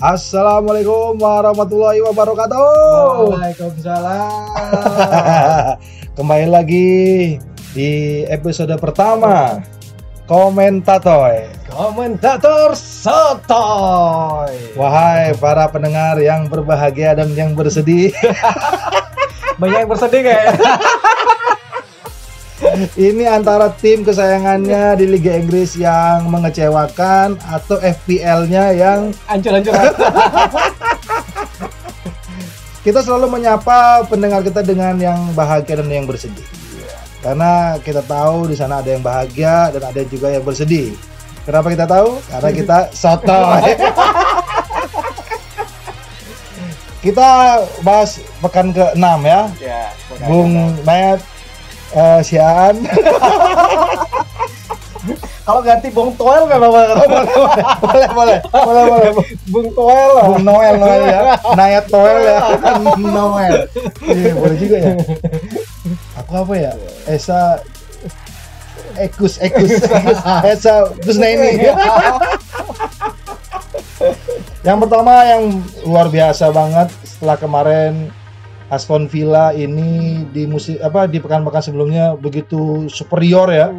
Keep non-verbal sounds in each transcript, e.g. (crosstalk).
Assalamualaikum warahmatullahi wabarakatuh. Waalaikumsalam. (laughs) Kembali lagi di episode pertama Komentator. Komentator Sotoy. Wahai para pendengar yang berbahagia dan yang bersedih, (laughs) Banyak yang bersedih kayak. (laughs) ini antara tim kesayangannya di Liga Inggris yang mengecewakan atau FPL-nya yang Ancur-ancur. (laughs) kita selalu menyapa pendengar kita dengan yang bahagia dan yang bersedih. Karena kita tahu di sana ada yang bahagia dan ada juga yang bersedih. Kenapa kita tahu? Karena kita soto. (laughs) kita bahas pekan ke-6 ya. ya. Bung Mayat eh, Siaan. (laughs) Kalau ganti Bung Toel gak apa-apa. (laughs) boleh, boleh. Boleh, boleh. Bung Toel lah. Bung Noel, Noel ya. (laughs) Nayat Noel ya. Noel. Iya, boleh juga ya. Aku apa ya? Esa Ekus, Ekus, Esa Kusnaini. yang pertama yang luar biasa banget setelah kemarin Aston Villa ini di musim apa di pekan-pekan sebelumnya begitu superior ya,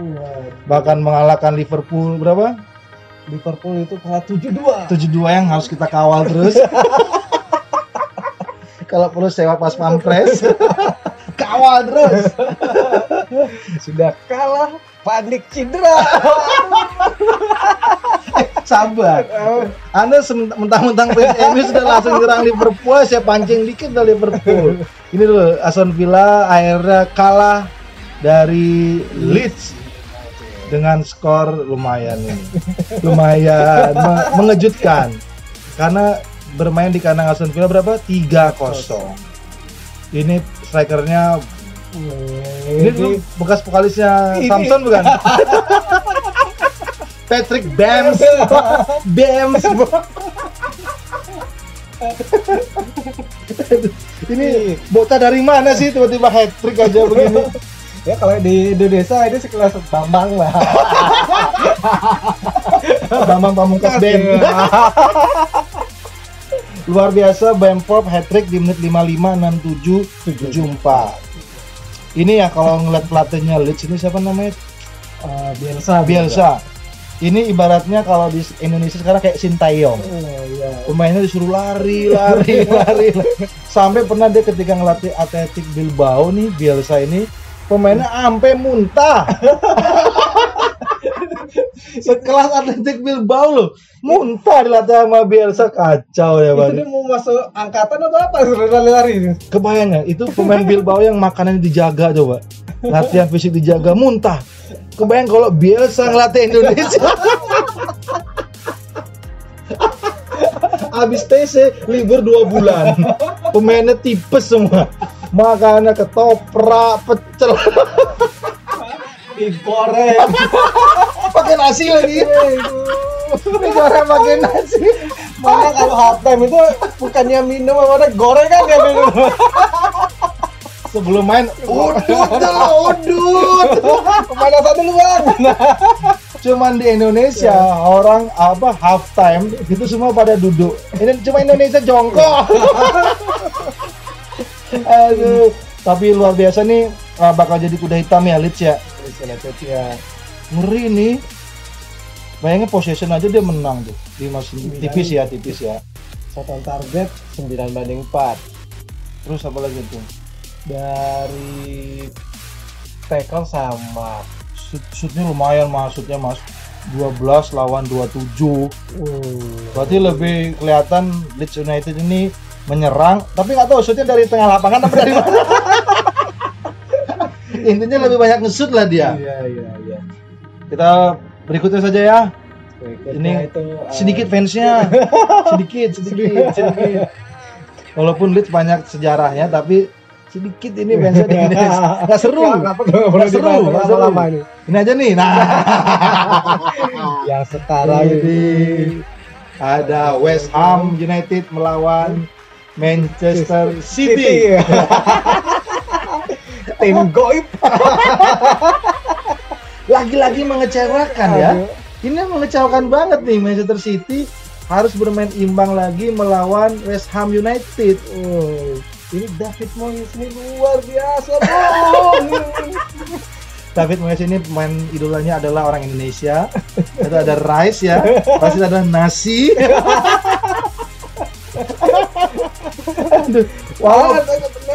bahkan mengalahkan Liverpool berapa? Liverpool itu kalah 7-2. 72 yang harus kita kawal terus. (laughs) Kalau perlu sewa pas pampres, (laughs) kawal terus. (laughs) Sudah kalah, panik cedera. Sabar. Anda sem- mentang-mentang MU sudah langsung nyerang Liverpool, saya pancing dikit dari Liverpool. Ini dulu Aston Villa akhirnya kalah dari Leeds dengan skor lumayan ini. Lumayan me- mengejutkan. Karena bermain di kandang Aston Villa berapa? 3-0. Ini strikernya ini dulu bekas vokalisnya Ini. Samson bukan? (laughs) Patrick Bams. (laughs) Bams. ini bocah dari mana sih tiba-tiba hat trick aja begini? Ya kalau di Indonesia ini sekelas Bambang lah. (laughs) Bambang Pamungkas Band. Luar biasa Bamford hat trick di menit 55 67 74. Ini ya kalau ngeliat pelatihnya Leeds ini siapa namanya? Eh, Bielsa. Bielsa. Ini ibaratnya kalau di Indonesia sekarang kayak Sintayong. Oh, iya. Pemainnya disuruh lari, lari, (laughs) lari. Sampai pernah dia ketika ngelatih Atletik Bilbao nih, Bielsa ini pemainnya sampai muntah. (laughs) Sekelas Atletik Bilbao loh, muntah dilatih sama Bielsa kacau ya Itu bang. dia mau masuk angkatan atau apa? Lari-lari. Kebayang ya, itu pemain Bilbao yang makanannya dijaga coba, latihan fisik dijaga, muntah. Kebayang kalau Bielsa ngelatih Indonesia. (laughs) Abis TC libur dua bulan, pemainnya tipes semua, makannya ketoprak, pecel, Digoreng. (laughs) pakai nasi lagi. Negara pakai nasi. Mana kalau hard time itu bukannya minum apa ada gorengan ya minum. Sebelum main, udut dulu, udut. Pemanasan dulu bang. Cuman di Indonesia orang apa half time itu semua pada duduk. Ini cuma Indonesia jongkok. (laughs) Aduh, tapi luar biasa nih ah, bakal jadi kuda hitam ya Leeds ya. Ya. Ngeri nih. Bayangin possession aja dia menang tuh. Di masih tipis ya, tipis ya. Total target 9 banding 4 Terus apa lagi tuh? dari tackle sama. Shoot, shootnya lumayan mas, shootnya mas. 12 lawan 27 Berarti lebih kelihatan Leeds United ini menyerang, tapi nggak tahu shootnya dari tengah lapangan apa dari mana. (laughs) Intinya lebih banyak nge-shoot lah dia. Iya iya iya. Kita berikutnya saja ya. Berikutnya Ini itu eh, Sedikit fansnya, (laughs) sedikit, sedikit, sedikit. Walaupun Leeds banyak sejarahnya, tapi sedikit ini fansnya di Indonesia. (laughs) Nggak seru. Nggak seru, nggak seru. lama-lama ini. Ini aja nih. Nah, (laughs) Yang sekarang Ini ini ada West Ham United melawan Manchester City. Tim goib. (laughs) Lagi-lagi mengecewakan ya. Ini mengecewakan banget nih Manchester City harus bermain imbang lagi melawan West Ham United. Oh, ini David Moyes ini luar biasa. (laughs) David Moyes ini pemain idolanya adalah orang Indonesia. (laughs) Itu ada rice ya, pasti ada nasi. Aduh, wow.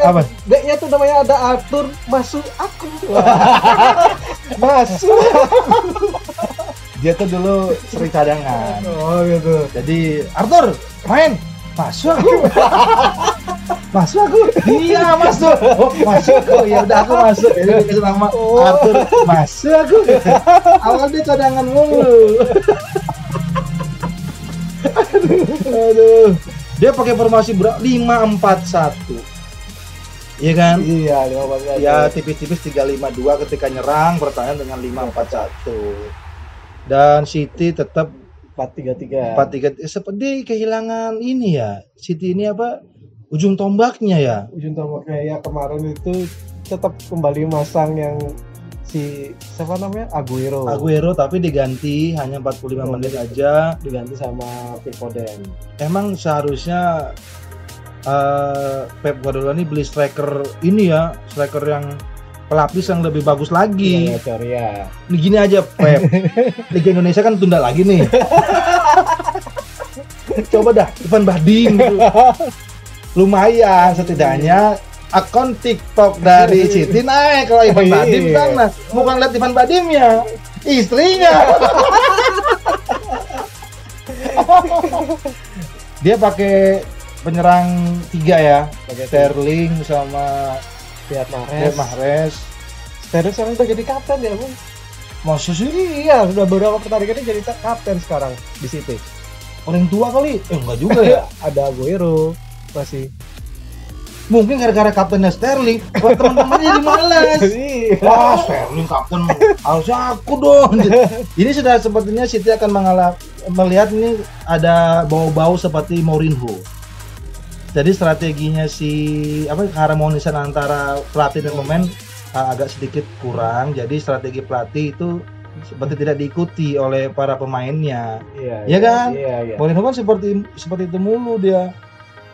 Apa? Deknya tuh namanya ada Arthur masuk aku. (laughs) masuk. Dia tuh dulu sering cadangan. Oh gitu. Jadi Arthur main masuk aku (laughs) masuk aku iya masuk oh, masuk aku ya udah aku masuk jadi dikasih nama Oh. Arthur masuk aku awal dia cadangan mulu aduh dia pakai formasi berapa lima empat satu Iya kan? Iya, lima belas kali. Ya tipis-tipis 352 ketika nyerang pertahanan dengan 541. Dan City tetap empat tiga tiga. 43 eh, seperti kehilangan ini ya. City ini apa? Ujung tombaknya ya. Ujung tombaknya ya kemarin itu tetap kembali masang yang si siapa namanya Aguero. Aguero tapi diganti hanya 45 Oh, menit iya. aja. diganti sama Phil Foden. Emang seharusnya eh, Pep Guardiola ini beli striker ini ya, striker yang pelapis yang lebih bagus lagi. Iya, Cor, ya. Ini gini aja Pep. (laughs) Liga Indonesia kan tunda lagi nih. (laughs) Coba dah Ivan Badim gitu. (laughs) Lumayan setidaknya akun TikTok dari (laughs) Siti naik kalau Ivan Iya. Badim kan nah, bukan lihat Ivan Badimnya istrinya (laughs) dia pakai penyerang tiga ya Pakai Sterling sama Riyad Riyad Mahrez. Mahrez Sterling sekarang udah jadi kapten ya, Bung. maksud sih Iya, sudah beberapa pertandingan jadi kapten sekarang di City. orang tua kali eh enggak juga ya (laughs) Ada Aguero masih. Mungkin gara-gara kaptennya Sterling. Buat teman-teman jadi males Iya. wah Sterling kapten. Harusnya aku dong. Ini sudah sepertinya City akan mengalami melihat ini ada bau-bau seperti Mourinho. Jadi strateginya si apa keharmonisan antara pelatih dan pemain uh, agak sedikit kurang. Jadi strategi pelatih itu seperti tidak diikuti oleh para pemainnya. Iya, Iya kan? Iya, iya. Mourinho kan seperti seperti itu mulu dia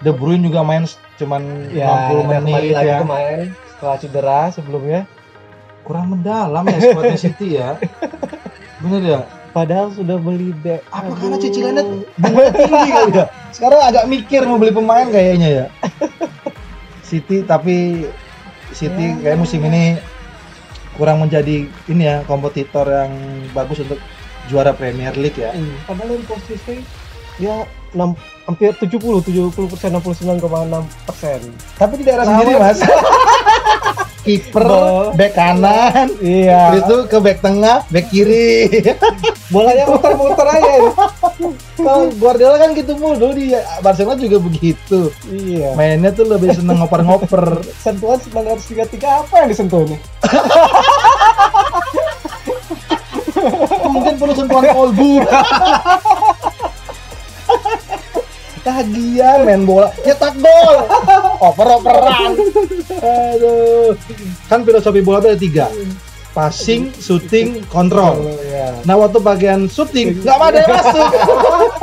De Bruyne juga main cuman Ya, 60 udah kembali menit lagi ya. kemarin setelah cedera sebelumnya. kurang mendalam ya skuadnya (laughs) City ya. Bener ya? Padahal sudah beli dek. apa karena cicilannya bunga tinggi kali ya? Sekarang agak mikir mau beli pemain kayaknya ya. City tapi City kayak musim ini kurang menjadi ini ya kompetitor yang bagus untuk juara Premier League ya. Hmm, Padahal yang konsisten dia 6, hampir 70, 70 persen, 69,6 persen. tapi di daerah Lawan. sendiri mas (laughs) kiper back kanan Iya. Itu ke back tengah back kiri (laughs) Bolanya muter-muter aja. kalau Guardiola kan gitu mulu dulu di Barcelona juga begitu iya. mainnya tuh lebih seneng ngoper-ngoper (laughs) Sentuhan 933 apa yang disentuh nih? mungkin perlu sentuhan kolbu Tagihan main bola nyetak gol. Oper-operan. Aduh. Kan filosofi bola ada tiga. Passing shooting kontrol Iya. nah waktu bagian shooting nggak ada yang masuk.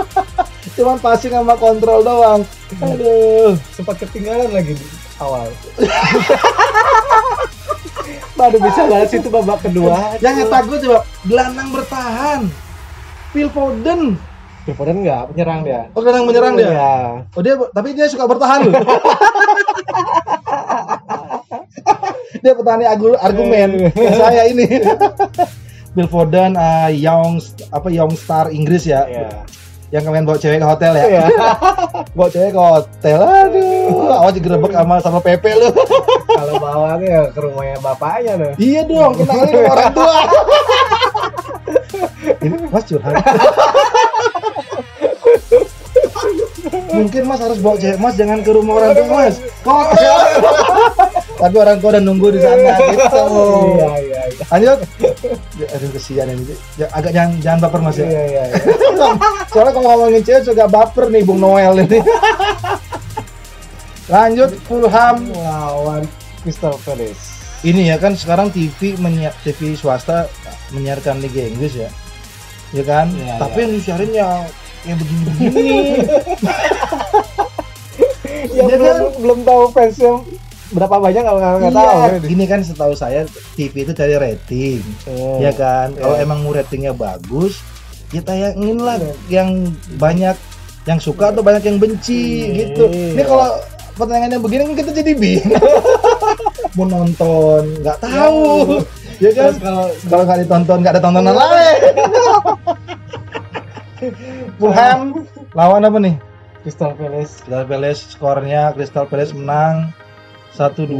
(laughs) Cuman passing sama kontrol doang. Aduh. Sempat ketinggalan lagi di awal. (laughs) Baru bisa balas itu babak kedua. yang nyetak gue coba gelandang bertahan. Phil Foden Foden enggak penyerang dia. oh gelandang menyerang dia Iya. Oh dia tapi dia suka bertahan loh. (laughs) dia petani argumen kayak saya ini. (laughs) Bill Foden, uh, young apa young star Inggris ya, Iya. yang kalian bawa cewek ke hotel ya, Iya. (laughs) bawa cewek ke hotel, aduh, awas digerebek sama sama Pepe lu. Kalau bawanya ya ke rumahnya bapaknya tuh. iya dong, kenalin sama orang tua. ini Mas curhat. Mungkin Mas harus bawa cewek Mas jangan ke rumah orang tua Mas. Hotel. Tapi orang tua udah nunggu di sana gitu. Iya, iya, iya. Lanjut. Ya, aduh kesian ini. Ya, agak jangan jangan baper Mas ya. Iya, iya, iya. Soalnya kalau ngomongin cewek suka baper nih Bung Noel ini. Lanjut Fulham. Lawan Crystal Palace. Ini ya kan sekarang TV menyiar TV swasta menyiarkan Liga Inggris ya. Ya kan? Iya, Tapi iya. yang disiarin ya yang begini-begini. (laughs) yang Dia belum kan- belum tahu fansnya berapa banyak kalau nggak nggak tahu Iya, ini kan setahu saya TV itu cari rating, Hmm. ya kan. Kalau Iya. emang ratingnya bagus, ya tayangin lah yang banyak yang suka atau banyak yang benci Iya. gitu. Ini kalau pertandingannya begini kan kita jadi bingung. (laughs) mau nonton, nggak tahu. Ya kan? Kalau Kalau nggak ditonton, nggak ada tontonan lain. Fulham lawan apa nih? Crystal Palace Crystal Palace skornya Crystal Palace menang 1-2.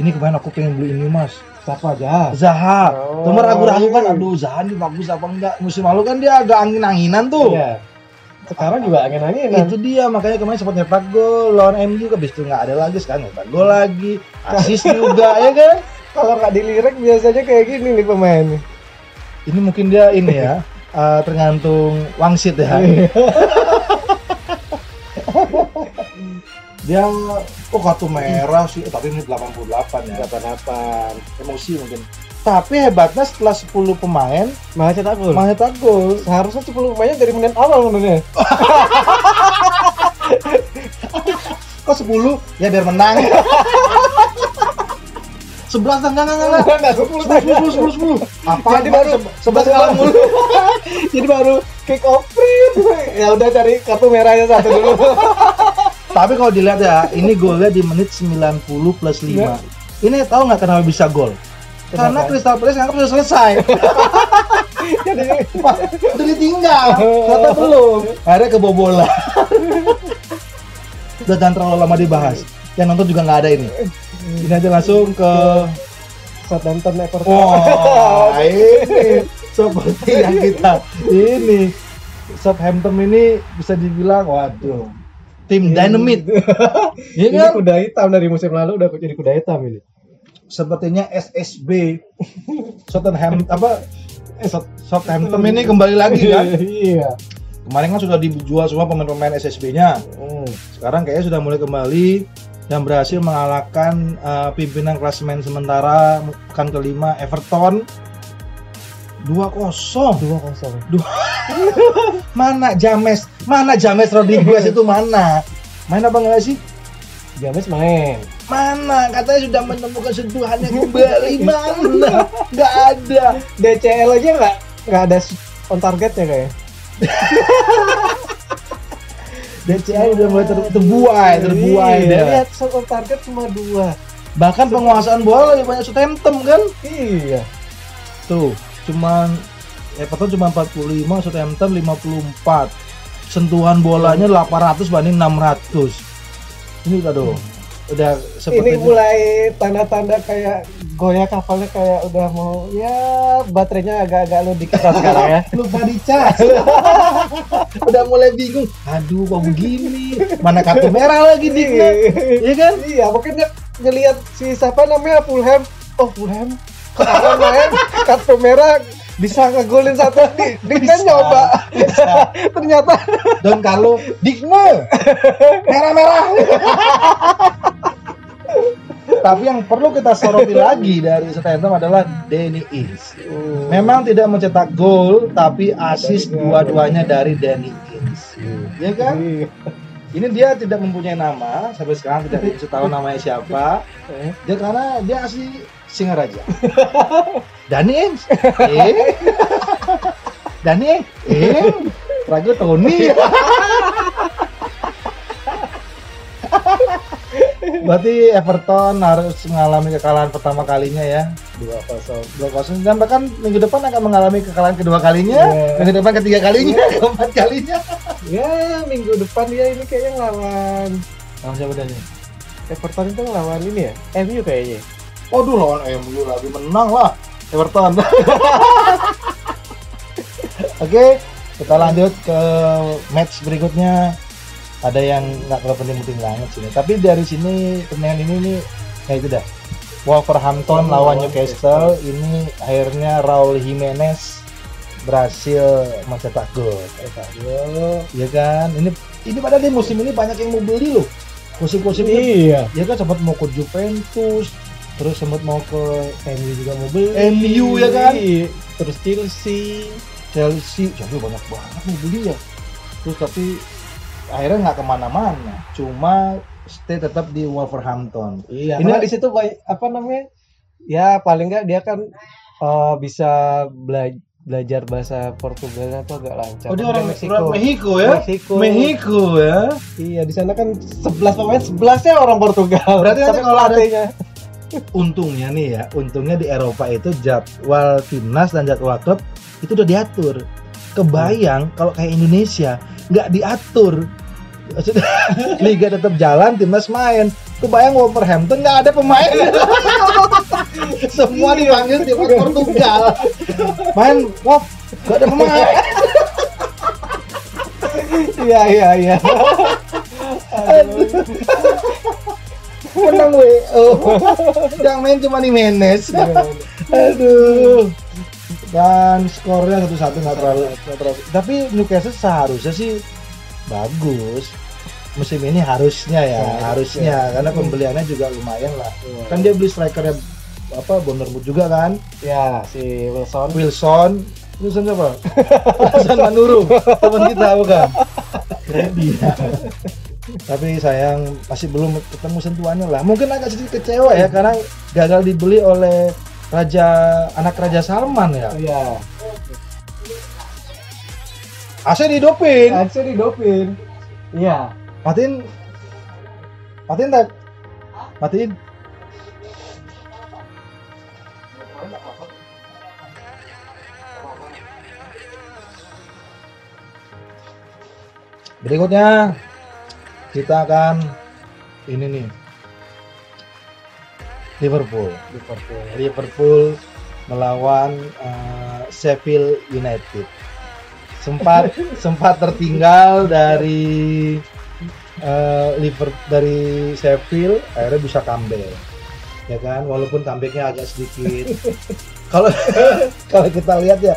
Ini kemarin aku pengen beli ini mas siapa aja Zaha. Oh. Cuma ragu-ragu kan aduh Zaha ini bagus apa enggak. Musim lalu kan dia agak angin-anginan tuh. Iya. sekarang juga angin angin Itu dia makanya kemarin sempat nyetak gol lawan MU habis itu nggak ada lagi sekarang nyetak gol lagi. Asis (laughs) juga ya kan. kalau nggak dilirik biasanya kayak gini nih pemain Ini mungkin dia ini ya (laughs) eh, tergantung wangsit ya. (laughs) dia oh kartu merah sih tapi ini 88 ya. delapan delapan Emosi mungkin. Tapi hebatnya setelah 10 pemain malah cetak gol malah nyetak gol. seharusnya 10 pemainnya dari menit awal sebenarnya (laughs) Kok 10? Ya biar menang. (laughs) 11 enggak enggak enggak. enggak. Enggak, 10 saja. 10 10 10. Apa Jadi baru 11 kalah mulu. (laughs) jadi baru kick off ya udah cari kartu merahnya satu dulu (laughs) Tapi kalau dilihat ya, ini golnya di menit 90 plus 5. Ya. Ini tahu nggak kenapa bisa gol? Karena? Crystal Palace nganggap sudah selesai. (laughs) jadi udah ditinggal. Ternyata belum. Akhirnya kebobolan. udah jangan terlalu lama dibahas. Yang nonton juga nggak ada ini. Ini aja langsung ke Southampton Everton Wah, (laughs) ini seperti yang kita ini Southampton ini bisa dibilang waduh tim dynamite (laughs) Iya ini kan? kuda hitam dari musim lalu udah jadi kuda hitam ini Sepertinya SSB Southampton apa South- Southampton ini kembali lagi (laughs) kan? iya Kemarin kan sudah dijual semua pemain-pemain SSB-nya. Hmm. Sekarang kayaknya sudah mulai kembali dan berhasil mengalahkan uh, pimpinan klasemen sementara pekan kelima Everton 2-0. dua kosong (laughs) Mana James? Mana James Rodriguez itu mana? Main apa enggak sih? James main Mana? Katanya sudah menemukan sentuhannya kembali. (laughs) Mana? Enggak ada. DCL aja nggak nggak ada on targetnya kayak (laughs) DCI udah mulai ter terbuai, terbuai iya, dia. lihat shot on target cuma dua Bahkan penguasaan bola lebih banyak Southampton kan? iya Tuh, cuman Everton cuma 45, Southampton 54. Sentuhan bolanya 800 banding 600. Ini udah dong. Udah ini mulai tanda-tanda kayak goyah kapalnya kayak udah mau ya baterainya agak-agak lu dikit sekarang ya (laughs) lupa dicas. (laughs) udah mulai bingung. Aduh, kok begini? Mana kartu merah lagi Digna? Iya kan? iya mungkin dia ngelihat si siapa namanya Fulham oh Fulham kemarin main kartu merah bisa ngegolin satu di, kan nyoba Bisa. (laughs) ternyata Don Carlo Digna. Merah-merah. Tapi yang perlu kita soroti (laughs) lagi dari Southampton adalah Danny Ings. Memang tidak mencetak gol, tapi asis dua-duanya dari Danny Ings. Ya kan? Iya. Ini dia tidak mempunyai nama sampai sekarang tidak (laughs) tahu namanya siapa. Eh, Dia karena dia asli Singaraja. (laughs) Danny Ings. Eh. Danny Ings. Eh. Ragu Tony. Berarti Everton harus mengalami kekalahan pertama kalinya ya. dua kosong 2-0 dan bahkan minggu depan akan mengalami kekalahan kedua kalinya, Iya. minggu depan ketiga kalinya, (laughs) keempat kalinya. ya minggu depan dia ini kayaknya ngelawan Lawan siapa dia nih? Everton itu ngelawan ini ya MU kayaknya Waduh lawan MU lagi menang lah Everton. (laughs) Oke, kita lanjut ke match berikutnya. Ada yang nggak terlalu penting-penting banget sini. Tapi dari sini pertandingan ini nih kayak itu dah. Wolverhampton lawan Newcastle ini akhirnya Raul Jimenez berhasil mencetak gol. Yo. Ya kan? Ini ini padahal di musim ini banyak yang mau beli loh. Musim-musim ini iya dia kan sempat mau ke Juventus, terus sempat mau ke MU juga mau beli MU ya kan? Iya. terus Chelsea Chelsea jadi banyak banget nih beli ya terus tapi akhirnya nggak ke mana-mana cuma stay tetap di Wolverhampton Iya. Ini- di situ apa namanya? Ya paling nggak dia kan eh, bisa bela- belajar bahasa Portugalnya tuh agak lancar. oh dia Kan orang Meksiko. orang Meksiko ya Meksiko. Meksiko ya Iya di sana kan 11 pemain 11 nya orang Portugal. Berarti nanti kalau ada- untungnya nih ya untungnya di Eropa itu jadwal timnas dan jadwal klub itu udah diatur kebayang kalau kayak Indonesia nggak diatur (laughs) liga tetap jalan timnas main. Kebayang Wolverhampton nggak ada pemain. (laughs) Semua dipanggil timnas Portugal main Wolf nggak ada pemain. (laughs) Iya iya iya. menang WO yang main cuma di Menes aduh. Dan skornya satu satu nggak terlalu, terlalu tapi Newcastle seharusnya sih bagus. Musim ini harusnya ya Seharusnya. harusnya. Karena pembeliannya juga lumayan lah. Iya. kan dia beli strikernya apa Bournemouth juga kan? Ya si Wilson. Wilson. Wilson siapa? (laughs) Wilson Manuru teman kita bukan? Dia (laughs) tapi sayang masih belum ketemu sentuhannya lah. Mungkin agak sedikit kecewa ya karena gagal dibeli oleh raja anak raja Salman ya. Iya. AC didoping Aja didopin. Iya. matiin matiin tak matiin berikutnya kita akan ini nih Liverpool Liverpool. Liverpool melawan eh, Sheffield United. Sempat sempat tertinggal dari eh, Liverpool dari Sheffield akhirnya bisa comeback. Ya kan, walaupun comebacknya agak sedikit. (laughs) Kalau kalau kita lihat ya,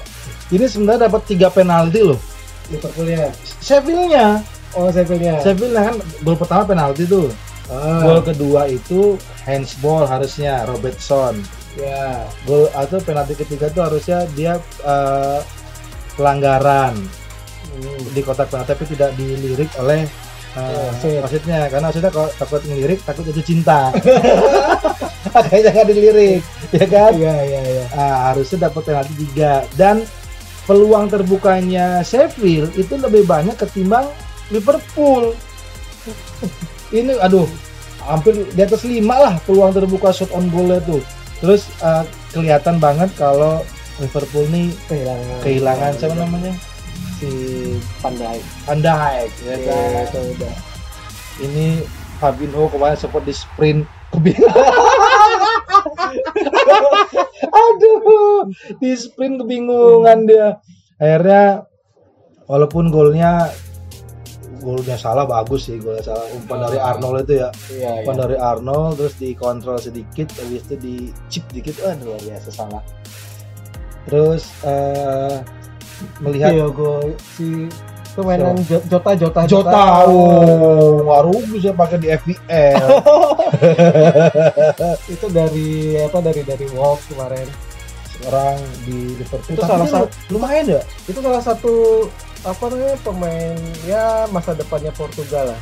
ini sebenarnya dapat tiga penalti loh. Liverpoolnya. Sheffieldnya, Oh Sheffieldnya. Sheffield kan gol pertama penalti tuh. Ah, Gol kedua itu handsball harusnya Robertson. ya. gol atau penalti ketiga itu harusnya dia eh, pelanggaran Hmm. di kotak penalti tapi tidak dilirik oleh eh, Wasit. wasitnya karena wasitnya kalau takut ngelirik takut jatuh cinta (laughs) makanya nggak dilirik ya kan Iya iya iya. Ah, harusnya dapat penalti tiga dan peluang terbukanya Sheffield itu lebih banyak ketimbang Liverpool (laughs) ini aduh hampir di atas lima lah peluang terbuka shot on goal tuh terus eh, kelihatan banget kalau Liverpool nih Kehilangan. kehilangan siapa namanya? Si Pandai. Andai ya Ya, kan? Itu udah. ini Fabinho kemarin sempat di sprint. Kebingungan (laughs) aduh di sprint kebingungan dia. Akhirnya walaupun golnya golnya salah bagus sih golnya salah. Umpan dari Arnold itu ya. Iya iya. umpan dari Arnold terus dikontrol sedikit habis itu di chip dikit. Wah luar biasa salah terus eh, melihat Iya gol si permainan Jo- Jota Jota Jota, oh, waru bisa pakai di FPL. (laughs) itu dari apa dari dari Wolves kemarin Sekarang di Liverpool. Itu Tapi salah satu- lumayan ya. itu salah satu apa namanya pemain ya masa depannya Portugal lah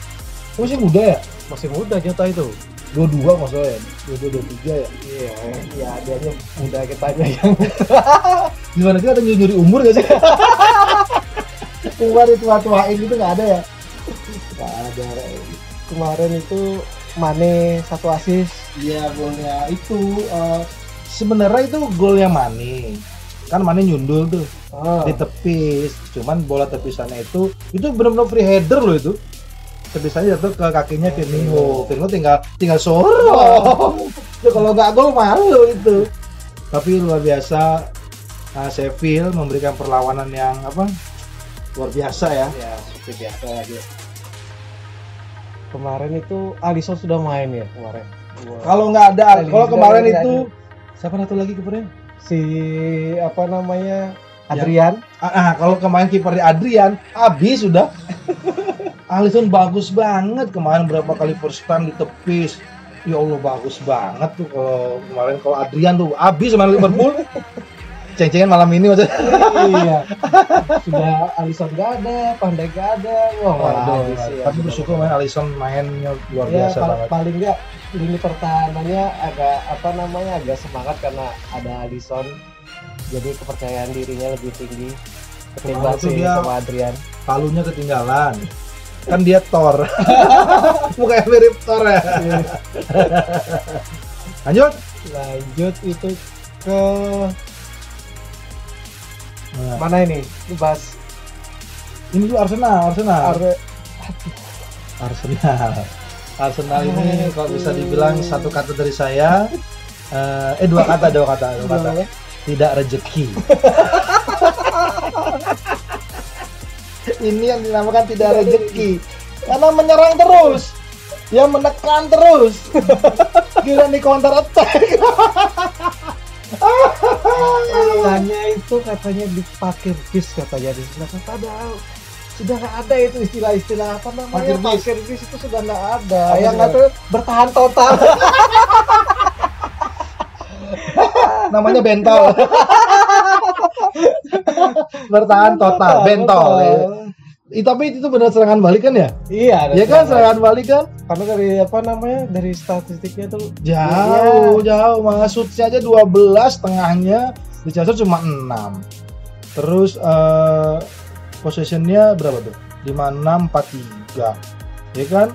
Masih muda ya? masih muda Jota itu Dua-dua maksudnya ya? Dua-dua, dua tiga ya? iya iya dianya muda kita aja yang (laughs) Gimana sih ada nyuri umur gak sih? (laughs) Umur itu tua-tuain gitu gak ada ya? Gak ada. kemarin itu Mane satu asis Iya golnya itu eh, sebenarnya itu golnya Mane. Kan Mane nyundul tuh oh. di tepis. Cuman bola tepisannya itu itu benar-benar free header loh itu. Tepisannya jatuh ke kakinya Firmino. Firmino tinggal tinggal sorong. Itu (laughs) kalau nggak gol malu itu. Tapi luar biasa nah, Sheffield memberikan perlawanan yang apa? Luar biasa ya. ya seperti biasa lagi kemarin itu Alisson sudah main ya kemarin Kalau nggak ada, kalau kemarin itu siapa satu lagi kemarin? si apa namanya Adrian Ah, ah, kalau kemarin kipernya Adrian, habis sudah. (laughs) Alisson bagus banget kemarin berapa kali first time ditepis. Ya Allah bagus banget tuh kalau kemarin kalau Adrian tuh habis sama Liverpool. (laughs) ceng-cengan malam ini maksudnya. iya. (laughs) Sudah Alisson gak ada, Pandai gak ada. Wah, Waduh, habis ya. tapi bersyukur main Alisson mainnya luar Ya, biasa pal- banget. paling nggak lini pertahanannya agak apa namanya agak semangat karena ada Alisson. Jadi kepercayaan dirinya lebih tinggi ketimbang Kemarin tuh si dia- sama Adrian. Palunya ketinggalan. Kan dia Thor. (laughs) Mukanya mirip Thor ya. (laughs) Lanjut. Lanjut itu ke Nah, mana ini? Ini bahas ini tuh Arsenal, Arsenal. Arre, Arsenal. Arsenal ini kalau bisa dibilang satu kata dari saya eh, eh dua kata, dua kata, dua kata. Tidak rezeki. (laughs) ini yang dinamakan tidak rezeki. Karena menyerang terus. Ya menekan terus. (laughs) Gila nih counter attack. katanya itu katanya dipakai bis katanya di sebelah padahal sudah nggak ada itu istilah-istilah apa namanya Parkir bis. itu sudah nggak ada Apa yang nggak tuh bertahan total (laughs) Namanya bentol. (laughs) Bertahan total, bentol. ya. Tapi itu benar serangan balik kan ya? iya ada Ya kan serangan. balik kan? karena dari apa namanya dari statistiknya tuh Jauh, jauh. Maksudnya aja 12, tengahnya di Chelsea cuma 6. Terus eh possessionnya berapa tuh? 56 43. Ya kan?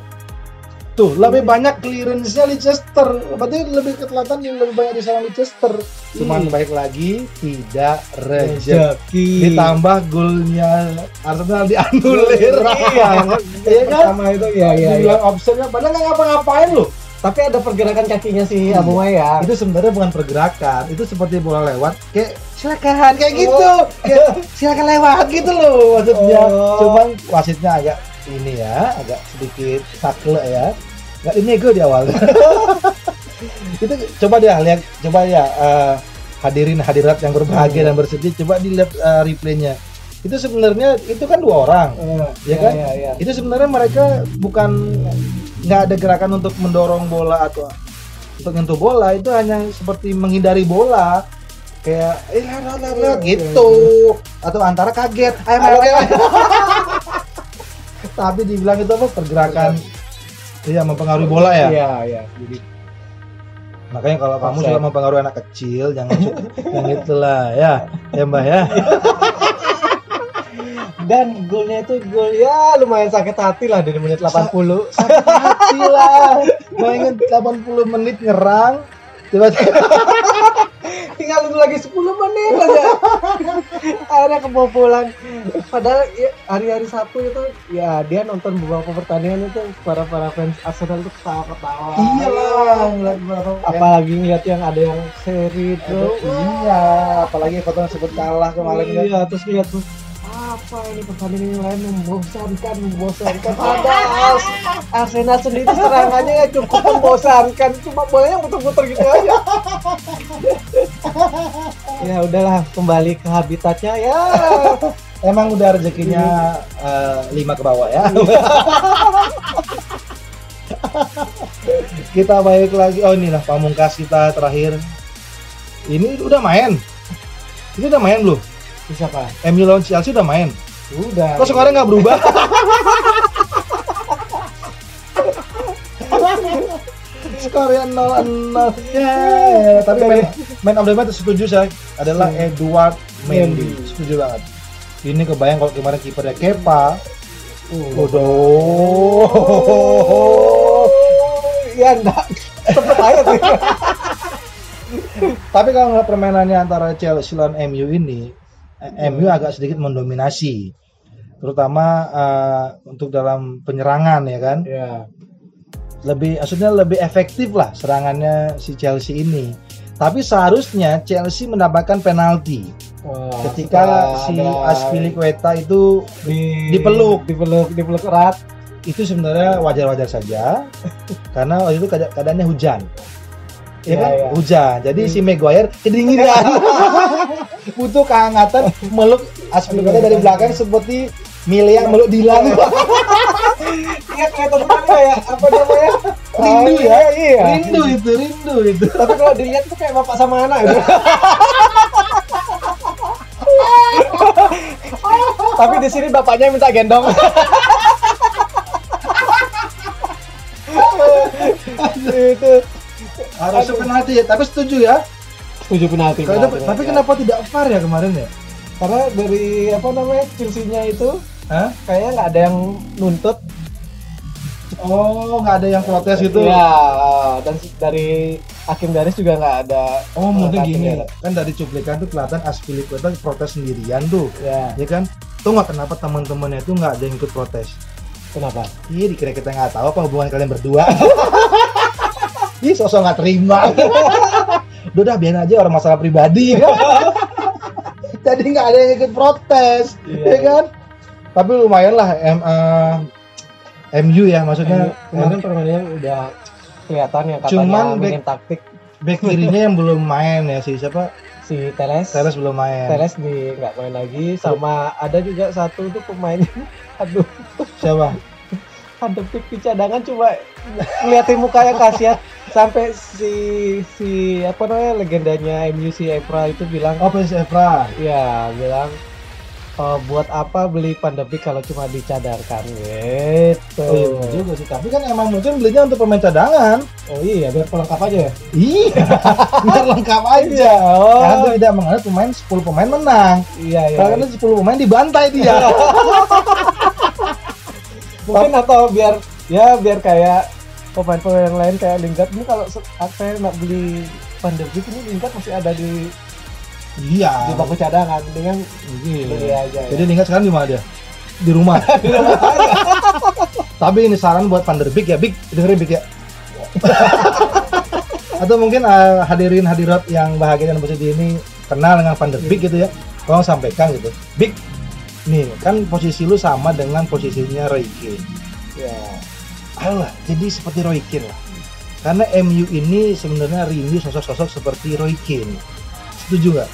Tuh, lebih banyak clearance-nya Leicester. Berarti lebih ketelatan yang lebih banyak diserang Leicester. Cuman Iya. baik lagi tidak rezeki. Ditambah golnya Arsenal dianulir. iya (laughs) Iya kan? pertama itu ya ya, ya. Dibilang offside padahal nggak ngapa-ngapain loh. tapi ada pergerakan kakinya si Iya. Abu Maya itu sebenarnya bukan pergerakan itu seperti bola lewat kayak silakan kayak gitu Kayak, (laughs) silakan lewat gitu loh maksudnya Oh. cuman wasitnya agak ini ya agak sedikit sakle ya nggak ini gue di awal. (laughs) Itu coba dia lihat coba ya eh, hadirin hadirat yang berbahagia dan bersedih coba dilihat eh, replaynya. Itu sebenarnya itu kan dua orang ya Ya kan? ya, ya. itu sebenarnya mereka bukan nggak ada gerakan untuk mendorong bola atau untuk nyentuh bola itu hanya seperti menghindari bola. Kayak eh lewat, lewat, lewat, Iya, gitu. atau antara kaget ayo ayo, ayo. (laughs) tapi dibilang itu apa pergerakan iya mempengaruhi bola ya? Iya iya jadi makanya kalau kamu sudah mempengaruhi anak kecil jangan (laughs) yang itulah ya ya mbak ya. Dan golnya itu gol ya lumayan sakit hati lah dari menit 80 sakit hati lah. Bayangin 80 menit nyerang tiba-tiba tinggal itu lagi 10 menit aja. (laughs) Akhirnya kebobolan. Padahal ya, hari-hari Sabtu itu ya dia nonton beberapa pertandingan itu para para fans Arsenal itu ketawa ketawa iyalah ngeliat berapa apalagi ngeliat yang ada yang seri tuh iya apalagi foto sebut kalah kemarin kan. Iya terus ngeliat tuh apa ini pertandingan yang lain membosankan membosankan? Padahal Arsenal sendiri serangannya ya cukup membosankan cuma bolanya muter-muter gitu aja. Ya udahlah kembali ke habitatnya ya. Emang udah rezekinya eh, lima ke bawah ya. Kita balik lagi. Oh inilah pamungkas kita terakhir. Ini udah main. Ini udah main belum bisa pak MU lawan Chelsea udah main? Udah. Kok sekarang nggak berubah? Skornya nol nol. Ya, tapi main main of the match setuju saya adalah Edward Mendy. Mendy. setuju banget. Ini kebayang kalau kemarin kipernya Kepa. Uh. Oh, ya enggak cepet aja sih. Tapi kalau permainannya antara Chelsea lawan MU ini, MU agak sedikit mendominasi, terutama eh, untuk dalam penyerangan ya kan. ya Lebih, maksudnya lebih efektif lah serangannya si Chelsea ini. Tapi seharusnya Chelsea mendapatkan penalti Wah, ketika si Aspilicueta itu di, dipeluk. dipeluk dipeluk erat itu sebenarnya wajar-wajar saja (laughs) karena waktu itu keada- keadaannya hujan. Ya Iya, kan? iya. Hujan. Jadi si Maguire kedinginan. (laughs) Butuh kehangatan meluk Aspilicueta dari belakang seperti Mile yang meluk Dilan. iya kelihatan banget kayak apa namanya rindu Ah, ya. iya. Rindu itu, rindu itu. tapi kalau dilihat tuh kayak bapak sama anak gitu Tapi di sini bapaknya minta gendong. itu Harusnya penalti ya, tapi setuju ya. Tujuh penalti. Kalau penalti, itu- tapi ya. kenapa tidak VAR ya kemarin ya? Karena dari apa namanya Chelsea-nya itu Hah? kayaknya nggak ada yang nuntut. Oh, nggak ada yang protes gitu. Iya, dan dari hakim garis juga nggak ada. Oh, mungkin gini. merah. Kan dari cuplikan tuh kelihatan Aspilicueta protes sendirian tuh. Ya, Ya kan? Tuh nggak kenapa teman-temannya itu nggak ada yang ikut protes? kenapa? Iya, dikira kita nggak tahu apa hubungan kalian berdua. (laughs) Ih, sosok nggak terima. (laughs) Udah dah, biarin aja orang masalah pribadi. (laughs) Jadi nggak ada yang ikut protes, Iya. ya kan? Tapi lumayan lah, M, eh, MU ya, maksudnya kemarin permainannya udah kelihatan yang katanya Cuman minim taktik back kirinya yang belum main ya si siapa? si Teles. Teles belum main. Teles di nggak main lagi sama ada juga satu tuh pemain (laughs) aduh Siapa? Pick di cadangan cuma ngeliatin mukanya kasihan sampai si si apa namanya legendanya MU si Evra itu bilang Oh, Prince Evra. ya bilang "Eh, buat apa beli pandemik kalau cuma dicadarkan gitu Oh iya juga sih, tapi kan emang mungkin belinya untuk pemain cadangan. oh iya biar pelengkap aja ya Iya, (laughs) biar lengkap aja. oh Karena tuh tidak menganut pemain 10 pemain menang. iya iya Karena 10 pemain dibantai dia. (laughs) mungkin atau biar ya biar kayak pemain-pemain yang lain kayak Lingard ini kalau se- saya nggak beli pandemik ini Lingard masih ada di iya. di bangku cadangan dengan Iya. beli aja ya. Jadi Lingard sekarang di mana dia? Di rumah. (laughs) (laughs) Tapi ini saran buat Van der Beek ya, Big, dengerin Big ya. (laughs) Atau mungkin eh, hadirin hadirat yang bahagia dan positif ini kenal dengan Van der Beek gitu ya. Tolong sampaikan gitu. Big, nih kan posisi lu sama dengan posisinya Roy Keane. ya Alah, jadi seperti Roy Keane lah. Karena MU ini sebenarnya rindu sosok-sosok seperti Roy Keane. Setuju nggak?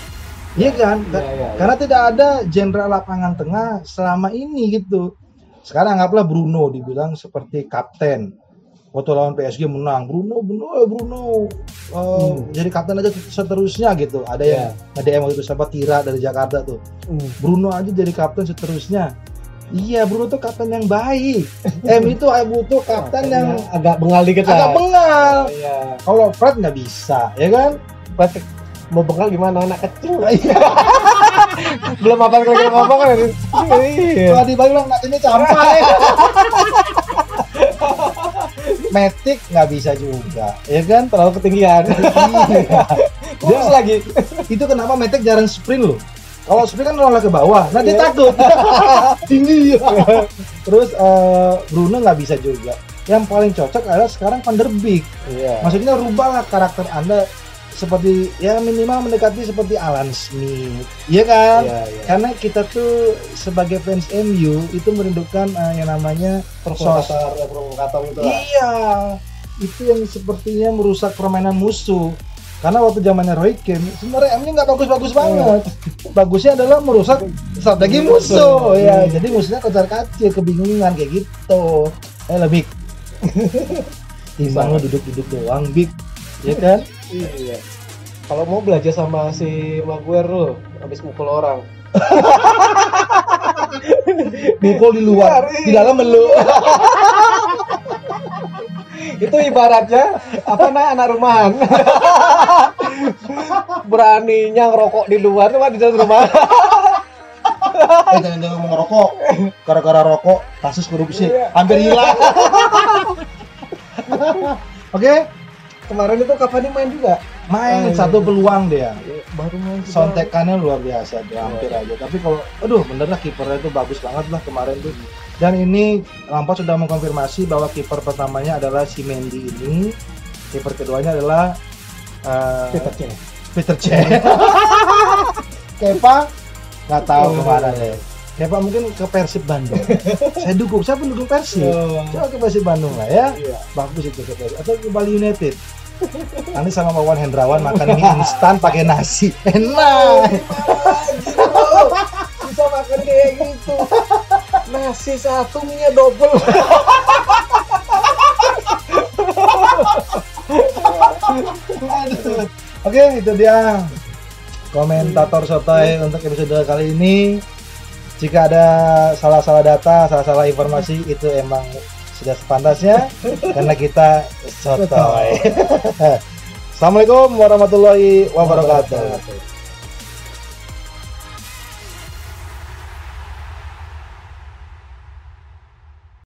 Iya kan? Iya, iya, iya. Karena tidak ada jenderal lapangan tengah selama ini gitu. Sekarang anggaplah Bruno dibilang seperti kapten. Waktu lawan PSG menang, Bruno, Bruno, eh, Bruno, eh, Hmm. jadi kapten aja seterusnya gitu. Ada yang nge-DM waktu itu siapa Tira dari Jakarta tuh. Hmm. Bruno aja jadi kapten seterusnya. Iya, Bruno tuh kapten yang baik. (laughs) M itu butuh kapten yang agak bengal dikit agak lah bengal. iya Kalau Fred nggak bisa, ya kan? Berarti mau bengal gimana anak kecil (laughs) Iya. belum apa lagi ngomong kan (laughs) iya Kalau dibalik bilang nak ini campai. Matic nggak bisa juga, ya kan? terlalu ketinggian Iya. (laughs) terus Dia- lagi itu kenapa Matic jarang sprint loh. Kalau sprint kan nolak ke bawah, nanti Iya. takut. (laughs) Tinggi. (laughs) Terus eh, Bruno nggak bisa juga. Yang paling cocok adalah sekarang Van der Beek. iya Maksudnya rubahlah karakter Anda seperti ya minimal mendekati seperti Alan Smith. Iya kan? iya iya Karena kita tuh sebagai fans MU itu merindukan eh, yang namanya provokator ya provokator itu Iya, itu yang sepertinya merusak permainan musuh. Karena waktu zamannya Roy Keane, sebenarnya MU nggak bagus-bagus banget. (laughs) Bagusnya adalah merusak strategi musuh. Ya, jadi musuhnya kocar kacir, kebingungan kayak gitu. Eh lebih timbang duduk-duduk doang, big, ya kan? Iya kalau mau belajar sama si Maguire lo habis mukul orang (laughs) Mukul di luar, di dalam melu. (laughs) itu ibaratnya apa nah anak rumahan (laughs) beraninya ngerokok di luar cuma di dalam rumah Eh jangan jangan ngomong rokok. Gara-gara rokok kasus korupsi Iya. hampir hilang. Oke, kemarin itu Cavani main juga main Oh, iya. satu peluang dia. baru main. Sontekannya luar biasa, dia hampir aja. Tapi kalau, aduh, bener lah kipernya itu bagus banget lah kemarin tuh. Dan ini Lampard sudah mengkonfirmasi bahwa kiper pertamanya adalah si Mendy ini, kiper keduanya adalah eh, Peter Cech. Peter Cech. (laughs) Kepa nggak tahu Oh. ke mana deh. Kepa mungkin ke Persib Bandung. (laughs) Saya dukung, saya pendukung Persib. Coba ke Persib Bandung lah ya. Iya. Bagus itu ke Persib. Atau ke Bali United. Nanti sama Wawan Hendrawan makan mie instan pakai nasi. Enak. bisa makan kayak gitu nasi satu mie double. Oke, itu dia komentator sotoy untuk episode kali ini. Jika ada salah-salah data, salah-salah informasi itu emang sudah sepantasnya (laughs) karena kita sotoy. (laughs) Assalamualaikum warahmatullahi wabarakatuh.